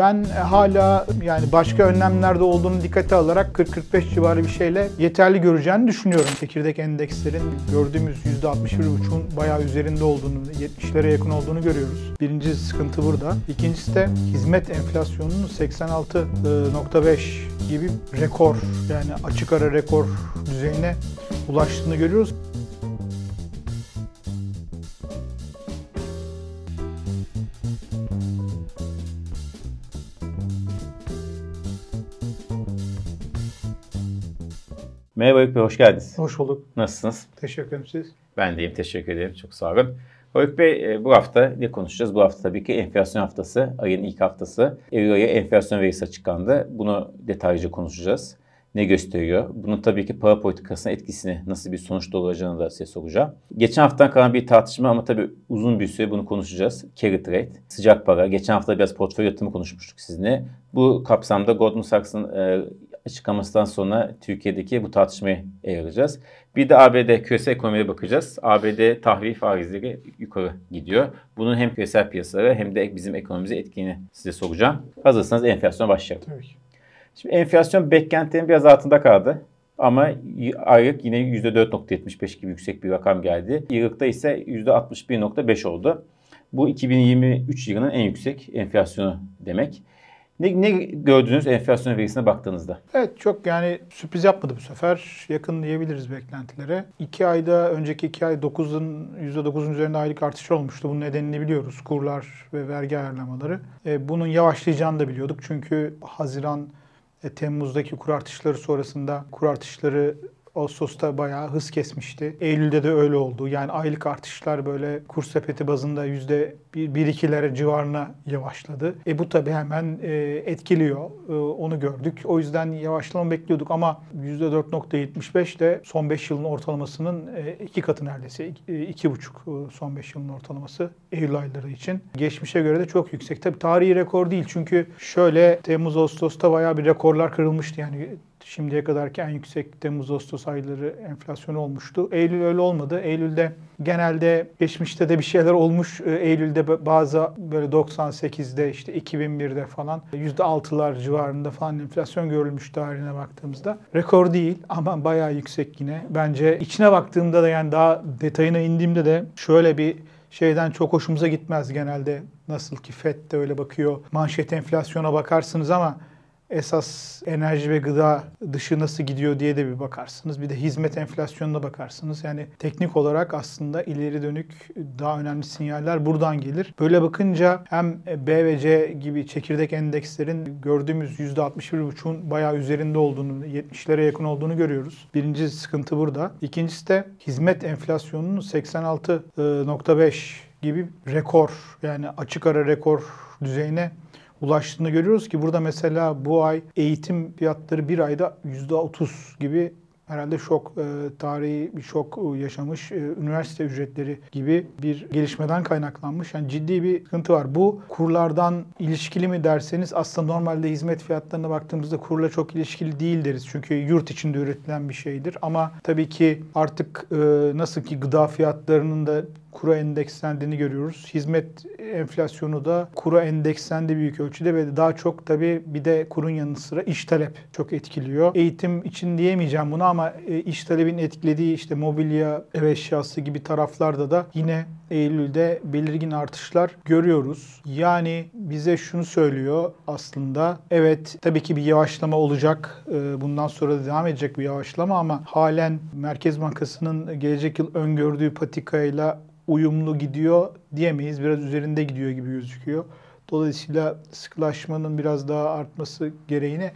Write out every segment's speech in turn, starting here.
Ben hala yani başka önlemlerde olduğunu dikkate alarak 40-45 civarı bir şeyle yeterli göreceğini düşünüyorum. Çekirdek endekslerin gördüğümüz %61,5'un bayağı üzerinde olduğunu, 70'lere yakın olduğunu görüyoruz. Birinci sıkıntı burada. İkincisi de hizmet enflasyonunun 86.5 gibi rekor yani açık ara rekor düzeyine ulaştığını görüyoruz. Merhaba Haluk Bey, hoş geldiniz. Hoş bulduk. Nasılsınız? Teşekkür ederim siz. Ben de iyiyim, teşekkür ederim. Çok sağ olun. Haluk Bey, e, bu hafta ne konuşacağız? Bu hafta tabii ki enflasyon haftası, ayın ilk haftası. Ayı enflasyon verisi açıklandı. Bunu detaylıca konuşacağız. Ne gösteriyor? Bunun tabii ki para politikasına etkisini, nasıl bir sonuç doğuracağını da size soracağım. Geçen haftadan kalan bir tartışma ama tabii uzun bir süre bunu konuşacağız. Carry trade, sıcak para. Geçen hafta biraz portföy yatırımı konuşmuştuk sizinle. Bu kapsamda Goldman Sachs'ın e, açıklamasından sonra Türkiye'deki bu tartışmayı ele alacağız. Bir de ABD küresel ekonomiye bakacağız. ABD tahvil faizleri yukarı gidiyor. Bunun hem küresel piyasalara hem de bizim ekonomimize etkini size soracağım. Hazırsanız enflasyona başlayalım. Tabii. Şimdi enflasyon beklentilerin biraz altında kaldı. Ama aylık yine %4.75 gibi yüksek bir rakam geldi. Yıllıkta ise %61.5 oldu. Bu 2023 yılının en yüksek enflasyonu demek. Ne, ne gördünüz enflasyon verisine baktığınızda? Evet çok yani sürpriz yapmadı bu sefer. Yakın diyebiliriz beklentilere. İki ayda önceki iki ay 9'un %9'un üzerinde aylık artış olmuştu. Bunun nedenini biliyoruz. Kurlar ve vergi ayarlamaları. E, bunun yavaşlayacağını da biliyorduk. Çünkü Haziran e, Temmuz'daki kur artışları sonrasında kur artışları Ağustos'ta bayağı hız kesmişti. Eylül'de de öyle oldu. Yani aylık artışlar böyle kur sepeti bazında yüzde 1-2'lere civarına yavaşladı. E bu tabii hemen e, etkiliyor. E, onu gördük. O yüzden yavaşlama bekliyorduk ama %4.75 de son 5 yılın ortalamasının e, iki katı neredeyse. 2,5 e, son 5 yılın ortalaması Eylül ayları için. Geçmişe göre de çok yüksek. Tabii tarihi rekor değil çünkü şöyle Temmuz-Ağustos'ta bayağı bir rekorlar kırılmıştı. Yani şimdiye kadarki en yüksek Temmuz-Ağustos ayları enflasyon olmuştu. Eylül öyle olmadı. Eylül'de genelde geçmişte de bir şeyler olmuş. Eylül'de bazı böyle 98'de işte 2001'de falan %6'lar civarında falan enflasyon görülmüş tarihine baktığımızda. Rekor değil ama bayağı yüksek yine. Bence içine baktığımda da yani daha detayına indiğimde de şöyle bir şeyden çok hoşumuza gitmez genelde. Nasıl ki FED de öyle bakıyor. Manşet enflasyona bakarsınız ama esas enerji ve gıda dışı nasıl gidiyor diye de bir bakarsınız. Bir de hizmet enflasyonuna bakarsınız. Yani teknik olarak aslında ileri dönük daha önemli sinyaller buradan gelir. Böyle bakınca hem B ve C gibi çekirdek endekslerin gördüğümüz %61,5'un bayağı üzerinde olduğunu, 70'lere yakın olduğunu görüyoruz. Birinci sıkıntı burada. İkincisi de hizmet enflasyonunun 86.5 gibi rekor yani açık ara rekor düzeyine ulaştığını görüyoruz ki burada mesela bu ay eğitim fiyatları bir ayda %30 gibi herhalde şok, e, tarihi bir şok yaşamış, e, üniversite ücretleri gibi bir gelişmeden kaynaklanmış. Yani ciddi bir sıkıntı var. Bu kurlardan ilişkili mi derseniz aslında normalde hizmet fiyatlarına baktığımızda kurla çok ilişkili değil deriz. Çünkü yurt içinde üretilen bir şeydir. Ama tabii ki artık e, nasıl ki gıda fiyatlarının da kura endekslendiğini görüyoruz. Hizmet enflasyonu da kura endekslendi büyük ölçüde ve daha çok tabii bir de kurun yanı sıra iş talep çok etkiliyor. Eğitim için diyemeyeceğim bunu ama e, iş talebin etkilediği işte mobilya, ev eşyası gibi taraflarda da yine Eylül'de belirgin artışlar görüyoruz. Yani bize şunu söylüyor aslında. Evet tabii ki bir yavaşlama olacak. E, bundan sonra da devam edecek bir yavaşlama ama halen Merkez Bankası'nın gelecek yıl öngördüğü patikayla uyumlu gidiyor diyemeyiz. Biraz üzerinde gidiyor gibi gözüküyor. Dolayısıyla sıkılaşmanın biraz daha artması gereğini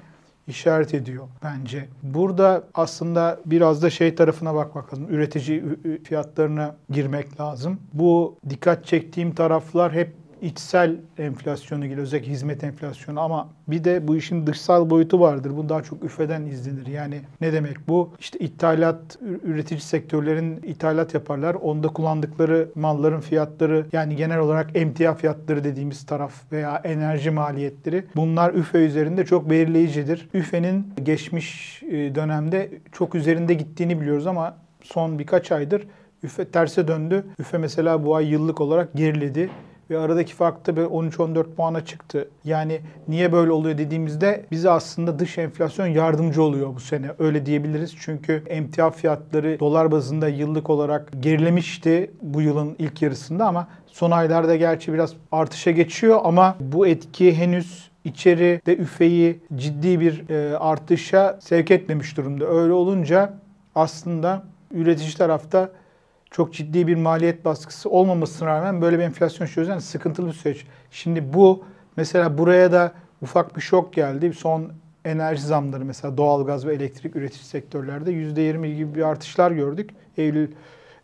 işaret ediyor bence. Burada aslında biraz da şey tarafına bakmak lazım. Üretici fiyatlarına girmek lazım. Bu dikkat çektiğim taraflar hep içsel enflasyonu gibi özellikle hizmet enflasyonu ama bir de bu işin dışsal boyutu vardır. Bu daha çok üfeden izlenir. Yani ne demek bu? İşte ithalat, üretici sektörlerin ithalat yaparlar. Onda kullandıkları malların fiyatları yani genel olarak emtia fiyatları dediğimiz taraf veya enerji maliyetleri bunlar üfe üzerinde çok belirleyicidir. Üfenin geçmiş e, dönemde çok üzerinde gittiğini biliyoruz ama son birkaç aydır üfe terse döndü. Üfe mesela bu ay yıllık olarak geriledi ve aradaki fark da 13-14 puana çıktı. Yani niye böyle oluyor dediğimizde bize aslında dış enflasyon yardımcı oluyor bu sene. Öyle diyebiliriz. Çünkü emtia fiyatları dolar bazında yıllık olarak gerilemişti bu yılın ilk yarısında ama son aylarda gerçi biraz artışa geçiyor ama bu etki henüz içeri de üfeyi ciddi bir e, artışa sevk etmemiş durumda. Öyle olunca aslında üretici tarafta çok ciddi bir maliyet baskısı olmamasına rağmen böyle bir enflasyon. Yani sıkıntılı bir süreç. Şimdi bu mesela buraya da ufak bir şok geldi. Son enerji zamları mesela doğalgaz ve elektrik üretici sektörlerde %20 gibi bir artışlar gördük. Eylül,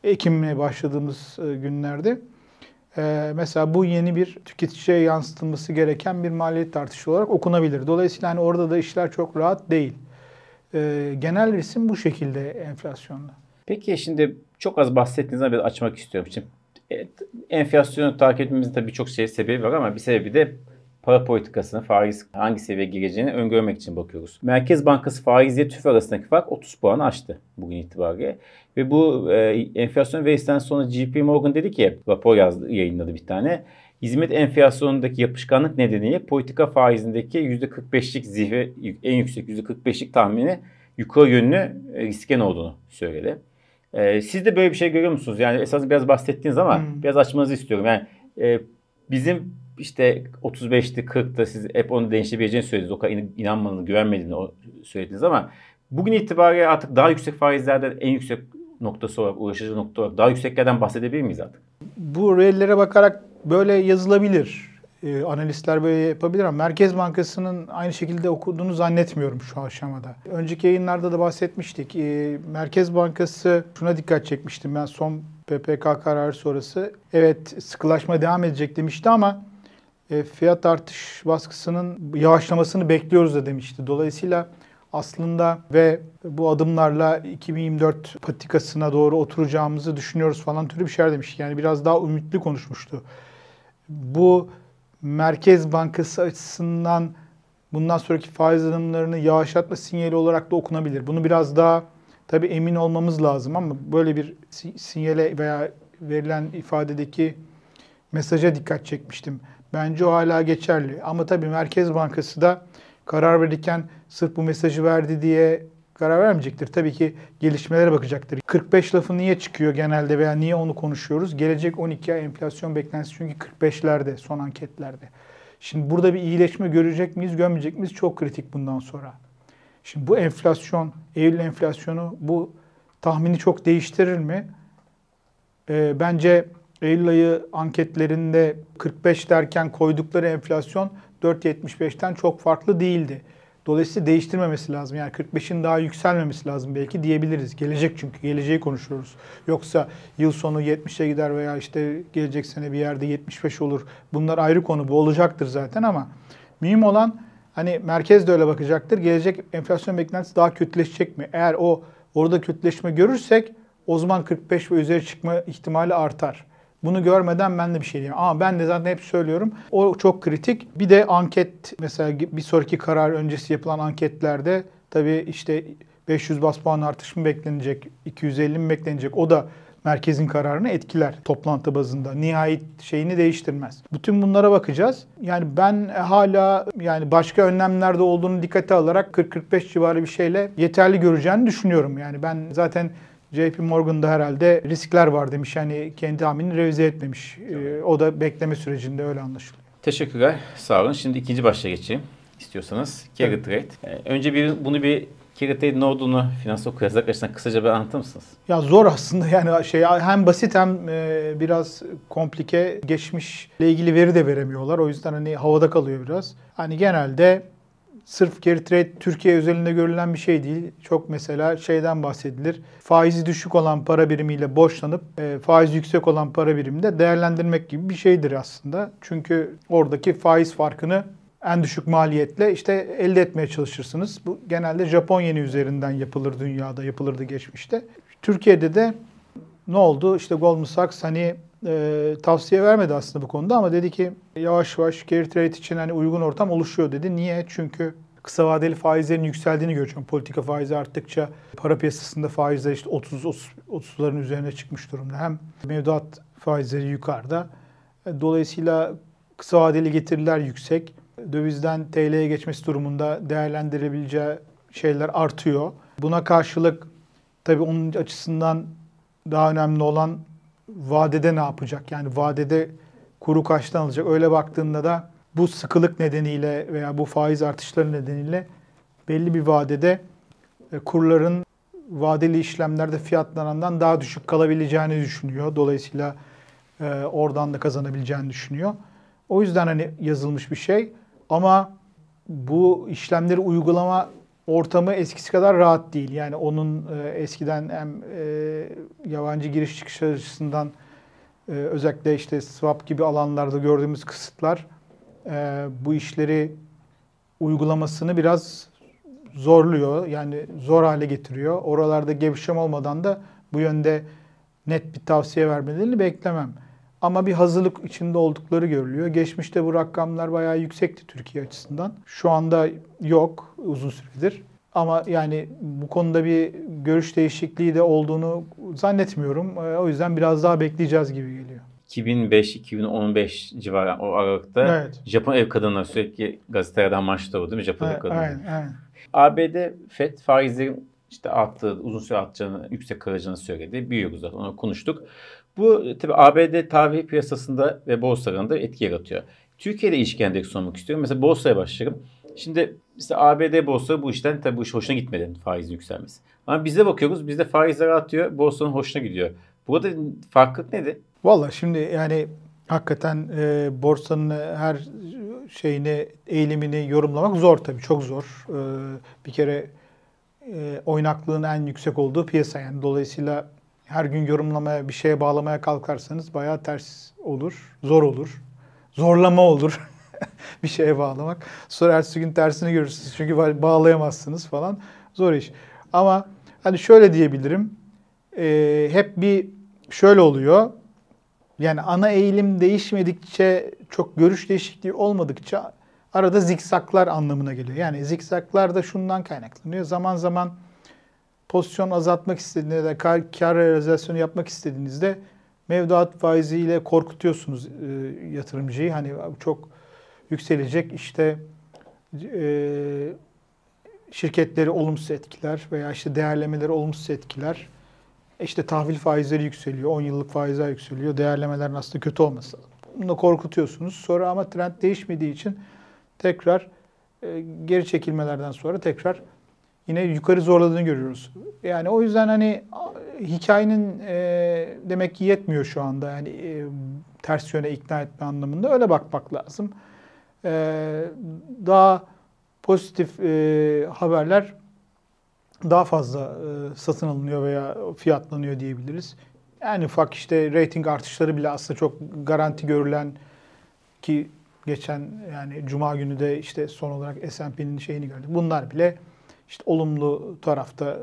Ekim'e başladığımız e, günlerde. Ee, mesela bu yeni bir tüketiciye yansıtılması gereken bir maliyet artışı olarak okunabilir. Dolayısıyla hani orada da işler çok rahat değil. Ee, genel resim bu şekilde enflasyonda. Peki şimdi çok az bahsettiğinizden biraz açmak istiyorum. Şimdi evet, enflasyonu takip etmemizin tabii birçok şey sebebi var ama bir sebebi de para politikasına faiz hangi seviyeye gireceğini öngörmek için bakıyoruz. Merkez Bankası faizle TÜF arasındaki fark 30 puan aştı bugün itibariyle. Ve bu e, enflasyon verisinden sonra JP Morgan dedi ki rapor yazdı, yayınladı bir tane. Hizmet enflasyonundaki yapışkanlık nedeniyle politika faizindeki %45'lik zihve en yüksek %45'lik tahmini yukarı yönlü e, risken olduğunu söyledi. E, siz de böyle bir şey görüyor musunuz? Yani esas biraz bahsettiğiniz ama hmm. biraz açmanızı istiyorum. Yani e, bizim işte 35'ti 40'ta siz hep onu değiştirebileceğini söylediniz. O kadar inanmadığını, güvenmediğini söylediniz ama bugün itibariyle artık daha yüksek faizlerde en yüksek noktası olarak, uğraşıcı nokta olarak daha yükseklerden bahsedebilir miyiz artık? Bu reellere bakarak böyle yazılabilir. E, analistler böyle yapabilir ama Merkez Bankası'nın aynı şekilde okuduğunu zannetmiyorum şu aşamada. Önceki yayınlarda da bahsetmiştik. E, Merkez Bankası şuna dikkat çekmiştim ben son PPK kararı sonrası. Evet sıkılaşma devam edecek demişti ama e, fiyat artış baskısının yavaşlamasını bekliyoruz da demişti. Dolayısıyla aslında ve bu adımlarla 2024 patikasına doğru oturacağımızı düşünüyoruz falan türü bir şeyler demiş. Yani biraz daha ümitli konuşmuştu. Bu Merkez Bankası açısından bundan sonraki faiz adımlarını yavaşlatma sinyali olarak da okunabilir. Bunu biraz daha tabii emin olmamız lazım ama böyle bir sinyale veya verilen ifadedeki mesaja dikkat çekmiştim. Bence o hala geçerli. Ama tabii Merkez Bankası da karar verirken sırf bu mesajı verdi diye karar vermeyecektir. Tabii ki gelişmelere bakacaktır. 45 lafı niye çıkıyor genelde veya niye onu konuşuyoruz? Gelecek 12 ay enflasyon beklentisi çünkü 45'lerde son anketlerde. Şimdi burada bir iyileşme görecek miyiz, görmeyecek miyiz? Çok kritik bundan sonra. Şimdi bu enflasyon, Eylül enflasyonu bu tahmini çok değiştirir mi? Ee, bence Eylül ayı anketlerinde 45 derken koydukları enflasyon 4.75'ten çok farklı değildi. Dolayısıyla değiştirmemesi lazım. Yani 45'in daha yükselmemesi lazım belki diyebiliriz. Gelecek çünkü geleceği konuşuyoruz. Yoksa yıl sonu 70'e gider veya işte gelecek sene bir yerde 75 olur. Bunlar ayrı konu. Bu olacaktır zaten ama mühim olan hani merkez de öyle bakacaktır. Gelecek enflasyon beklentisi daha kötüleşecek mi? Eğer o orada kötüleşme görürsek o zaman 45 ve üzeri çıkma ihtimali artar. Bunu görmeden ben de bir şey diyeyim. Ama ben de zaten hep söylüyorum. O çok kritik. Bir de anket mesela bir sonraki karar öncesi yapılan anketlerde tabii işte 500 bas puan artış mı beklenecek, 250 mi beklenecek o da merkezin kararını etkiler toplantı bazında. Nihayet şeyini değiştirmez. Bütün bunlara bakacağız. Yani ben hala yani başka önlemlerde olduğunu dikkate alarak 40-45 civarı bir şeyle yeterli göreceğini düşünüyorum. Yani ben zaten JP Morgan'da herhalde riskler var demiş. Yani kendi tahminini revize etmemiş. Ee, o da bekleme sürecinde öyle anlaşılıyor. Teşekkürler. Sağ olun. Şimdi ikinci başlığa geçeyim istiyorsanız. Carry evet. trade. Ee, önce bir bunu bir carry trade ne olduğunu finansal okuryazarlık açısından kısaca bir anlatır mısınız? Ya zor aslında yani şey hem basit hem e, biraz komplike geçmişle ilgili veri de veremiyorlar. O yüzden hani havada kalıyor biraz. Hani genelde sırf carry trade Türkiye özelinde görülen bir şey değil. Çok mesela şeyden bahsedilir. Faizi düşük olan para birimiyle borçlanıp e, faiz yüksek olan para biriminde değerlendirmek gibi bir şeydir aslında. Çünkü oradaki faiz farkını en düşük maliyetle işte elde etmeye çalışırsınız. Bu genelde Japon yeni üzerinden yapılır dünyada, yapılırdı geçmişte. Türkiye'de de ne oldu? İşte Goldman Sachs hani e, tavsiye vermedi aslında bu konuda ama dedi ki yavaş yavaş carry trade için hani uygun ortam oluşuyor dedi. Niye? Çünkü kısa vadeli faizlerin yükseldiğini görüyorum. Politika faizi arttıkça para piyasasında faizler işte 30 30'ların üzerine çıkmış durumda. Hem mevduat faizleri yukarıda E, Dolayısıyla kısa vadeli getiriler yüksek. Dövizden TL'ye geçmesi durumunda değerlendirebileceği şeyler artıyor. Buna karşılık tabii onun açısından daha önemli olan vadede ne yapacak? Yani vadede kuru kaçtan alacak? Öyle baktığında da bu sıkılık nedeniyle veya bu faiz artışları nedeniyle belli bir vadede e, kurların vadeli işlemlerde fiyatlanandan daha düşük kalabileceğini düşünüyor. Dolayısıyla e, oradan da kazanabileceğini düşünüyor. O yüzden hani yazılmış bir şey ama bu işlemleri uygulama ortamı eskisi kadar rahat değil. Yani onun e, eskiden hem e, yabancı giriş çıkış açısından e, özellikle işte swap gibi alanlarda gördüğümüz kısıtlar e, bu işleri uygulamasını biraz zorluyor. Yani zor hale getiriyor. Oralarda gevşeme olmadan da bu yönde net bir tavsiye vermelerini beklemem. Ama bir hazırlık içinde oldukları görülüyor. Geçmişte bu rakamlar bayağı yüksekti Türkiye açısından. Şu anda yok uzun süredir. Ama yani bu konuda bir görüş değişikliği de olduğunu zannetmiyorum. Ee, O yüzden biraz daha bekleyeceğiz gibi geliyor. 2005-2015 civarı o aralıkta Evet. Japon ev kadınları sürekli gazetelerden maçta o değil mi Japon ev Evet, kadınları? Aynen, aynen. ABD FED faizlerin işte arttığı, uzun süre artacağını, yüksek kalacağını söyledi. Biliyoruz zaten onu konuştuk. Bu tabii ABD tahvil piyasasında ve borsalarında etki yaratıyor. Türkiye'de ilişki endeksi sormak istiyorum. Mesela borsaya başlayalım. Şimdi işte ABD borsa bu işten tabii bu iş hoşuna gitmedi faizin yükselmesi. Ama bize bakıyoruz bizde faizler artıyor borsanın hoşuna gidiyor. Burada farklılık nedir? Valla şimdi yani hakikaten e, borsanın her şeyini, eğilimini yorumlamak zor tabii. Çok zor. E, bir kere e, oynaklığın en yüksek olduğu piyasa yani. Dolayısıyla her gün yorumlamaya, bir şeye bağlamaya kalkarsanız bayağı ters olur, zor olur. Zorlama olur bir şeye bağlamak. Sonra ertesi gün tersini görürsünüz çünkü ba- bağlayamazsınız falan. Zor iş. Ama hani şöyle diyebilirim. E, hep bir şöyle oluyor. Yani ana eğilim değişmedikçe, çok görüş değişikliği olmadıkça arada zikzaklar anlamına geliyor. Yani zikzaklar da şundan kaynaklanıyor. Zaman zaman pozisyon azaltmak istediğinizde de kar, kar realizasyonu yapmak istediğinizde mevduat faiziyle korkutuyorsunuz e, yatırımcıyı. Hani çok yükselecek işte e, şirketleri olumsuz etkiler veya işte değerlemeleri olumsuz etkiler. İşte tahvil faizleri yükseliyor, 10 yıllık faizler yükseliyor. Değerlemelerin aslında kötü olması. Bunu da korkutuyorsunuz. Sonra ama trend değişmediği için tekrar e, geri çekilmelerden sonra tekrar yine yukarı zorladığını görüyoruz. Yani o yüzden hani hikayenin e, demek ki yetmiyor şu anda. Yani e, ters yöne ikna etme anlamında öyle bakmak lazım. E, daha pozitif e, haberler daha fazla e, satın alınıyor veya fiyatlanıyor diyebiliriz. Yani ufak işte rating artışları bile aslında çok garanti görülen ki geçen yani cuma günü de işte son olarak S&P'nin şeyini gördük. Bunlar bile işte olumlu tarafta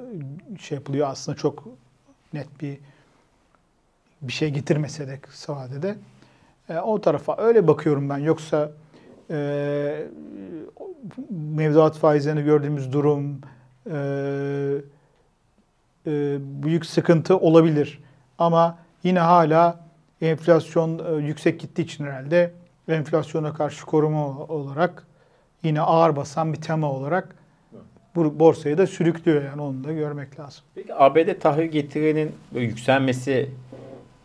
şey yapılıyor aslında çok net bir bir şey getirmese de kısa vadede. E, o tarafa öyle bakıyorum ben. Yoksa e, mevduat faizlerini gördüğümüz durum e, e, büyük sıkıntı olabilir. Ama yine hala enflasyon e, yüksek gittiği için herhalde enflasyona karşı koruma olarak yine ağır basan bir tema olarak bu borsayı da sürüklüyor yani onu da görmek lazım. Peki ABD tahvil getirinin yükselmesi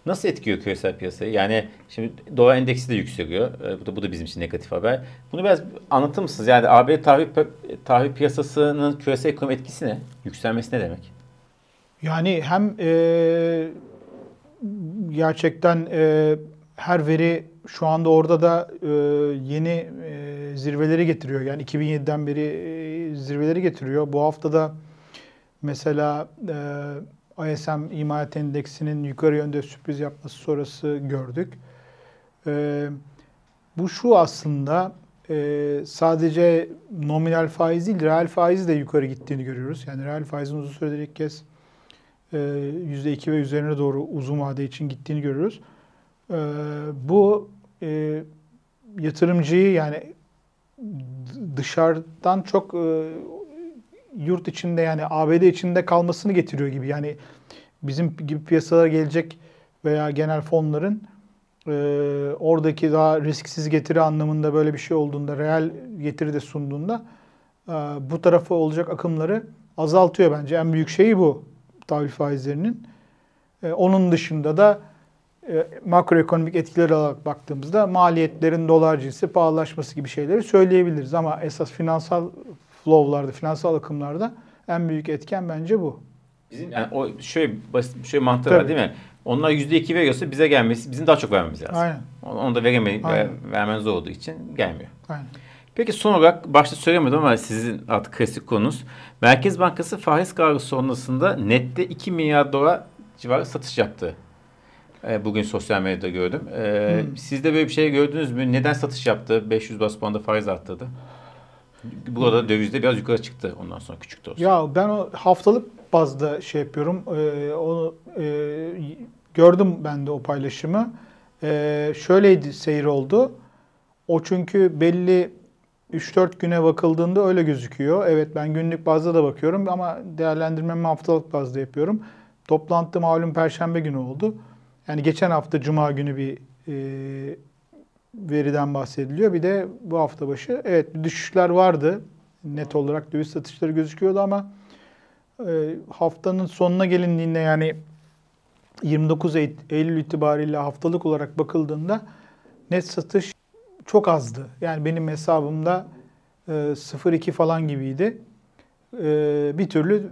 nasıl etkiliyor küresel piyasayı? Yani şimdi dolar endeksi de yükseliyor. Ee, Bu da, bu da bizim için negatif haber. Bunu biraz anlatır mısınız? Yani ABD tahvil, tahvil piyasasının küresel ekonomi etkisi ne? Yükselmesi ne demek? Yani hem e, gerçekten e, her veri şu anda orada da e, yeni e, zirveleri getiriyor. Yani 2007'den beri e, zirveleri getiriyor. Bu hafta da mesela e, ISM imalat endeksinin yukarı yönde sürpriz yapması sonrası gördük. E, bu şu aslında e, sadece nominal faiz değil, reel faiz de yukarı gittiğini görüyoruz. Yani reel faizin uzun süredir ilk kez e, %2 ve üzerine doğru uzun vade için gittiğini görüyoruz. E, bu e, yatırımcıyı yani dışarıdan çok e, yurt içinde yani ABD içinde kalmasını getiriyor gibi. Yani bizim gibi piyasalara gelecek veya genel fonların e, oradaki daha risksiz getiri anlamında böyle bir şey olduğunda, reel getiri de sunduğunda e, bu tarafa olacak akımları azaltıyor bence. En büyük şeyi bu tahvil faizlerinin. E, onun dışında da e, makroekonomik etkiler olarak baktığımızda maliyetlerin dolar cinsi pahalılaşması gibi şeyleri söyleyebiliriz. Ama esas finansal flow'larda, finansal akımlarda en büyük etken bence bu. Bizim yani o şöyle basit şöyle mantığı var Tabii. değil mi? Onlar %2 veriyorsa bize gelmesi, bizim daha çok vermemiz lazım. Aynen. Onu onu da veremeyi, Aynen. vermen zor olduğu için gelmiyor. Aynen. Peki son olarak başta söylemedim ama sizin artık klasik konunuz. Merkez Bankası faiz kararı sonrasında nette 2 milyar dolar civarı satış yaptı. Ee, Bugün sosyal medyada gördüm. Ee, Hmm. Siz de böyle bir şey gördünüz mü? Neden satış yaptı? 500 bas puanda faiz arttırdı. Burada dövizde biraz yukarı çıktı ondan sonra küçük de olsa. Ya ben o haftalık bazda şey yapıyorum. Ee, onu e, gördüm ben de o paylaşımı. Ee, şöyleydi seyir oldu. O çünkü belli 3-4 güne bakıldığında öyle gözüküyor. Evet ben günlük bazda da bakıyorum ama değerlendirmemi haftalık bazda yapıyorum. Toplantı malum perşembe günü oldu. Yani geçen hafta cuma günü bir e, veriden bahsediliyor. Bir de bu hafta başı evet düşüşler vardı. Net olarak döviz satışları gözüküyordu ama e, haftanın sonuna gelindiğinde yani 29 Eylül- Eylül itibariyle haftalık olarak bakıldığında net satış çok azdı. Yani benim hesabımda e, 0.2 falan gibiydi. E, bir türlü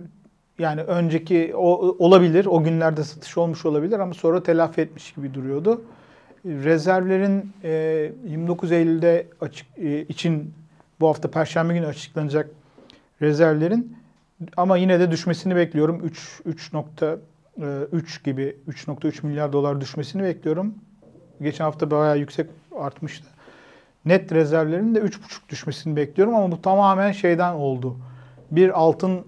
yani önceki o, olabilir, o günlerde satış olmuş olabilir ama sonra telafi etmiş gibi duruyordu. Rezervlerin e, 29 Eylül'de açık e, için bu hafta Perşembe günü açıklanacak rezervlerin ama yine de düşmesini bekliyorum. 3 3.3 gibi 3.3 milyar dolar düşmesini bekliyorum. Geçen hafta bayağı yüksek artmıştı. Net rezervlerin de 3.5 düşmesini bekliyorum ama bu tamamen şeyden oldu. Bir altın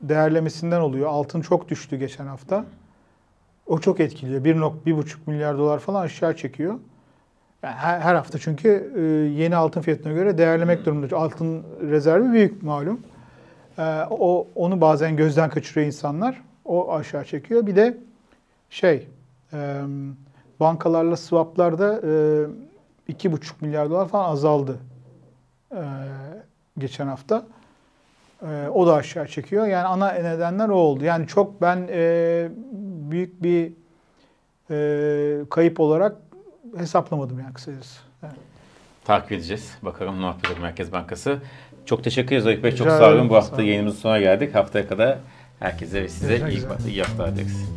değerlemesinden oluyor. Altın çok düştü geçen hafta. O çok etkiliyor. 1.5 milyar dolar falan aşağı çekiyor. Yani her, her hafta çünkü e, yeni altın fiyatına göre değerlemek durumunda. Altın rezervi büyük malum. E, o onu bazen gözden kaçırıyor insanlar. O aşağı çekiyor. Bir de şey e, bankalarla swaplarda e, 2,5 milyar dolar falan azaldı e, geçen hafta. E, o da aşağı çekiyor. Yani ana nedenler o oldu. Yani çok ben e, büyük bir e, kayıp olarak hesaplamadım yani kısacası. Evet. Takip edeceğiz. Bakalım ne yapacak Merkez Bankası. Çok teşekkür ederiz Ayıp Bey. Çok sağ olun. Bu hafta yayınımızın sonuna geldik. Haftaya kadar herkese ve size iyi, iyi haftalar dileriz.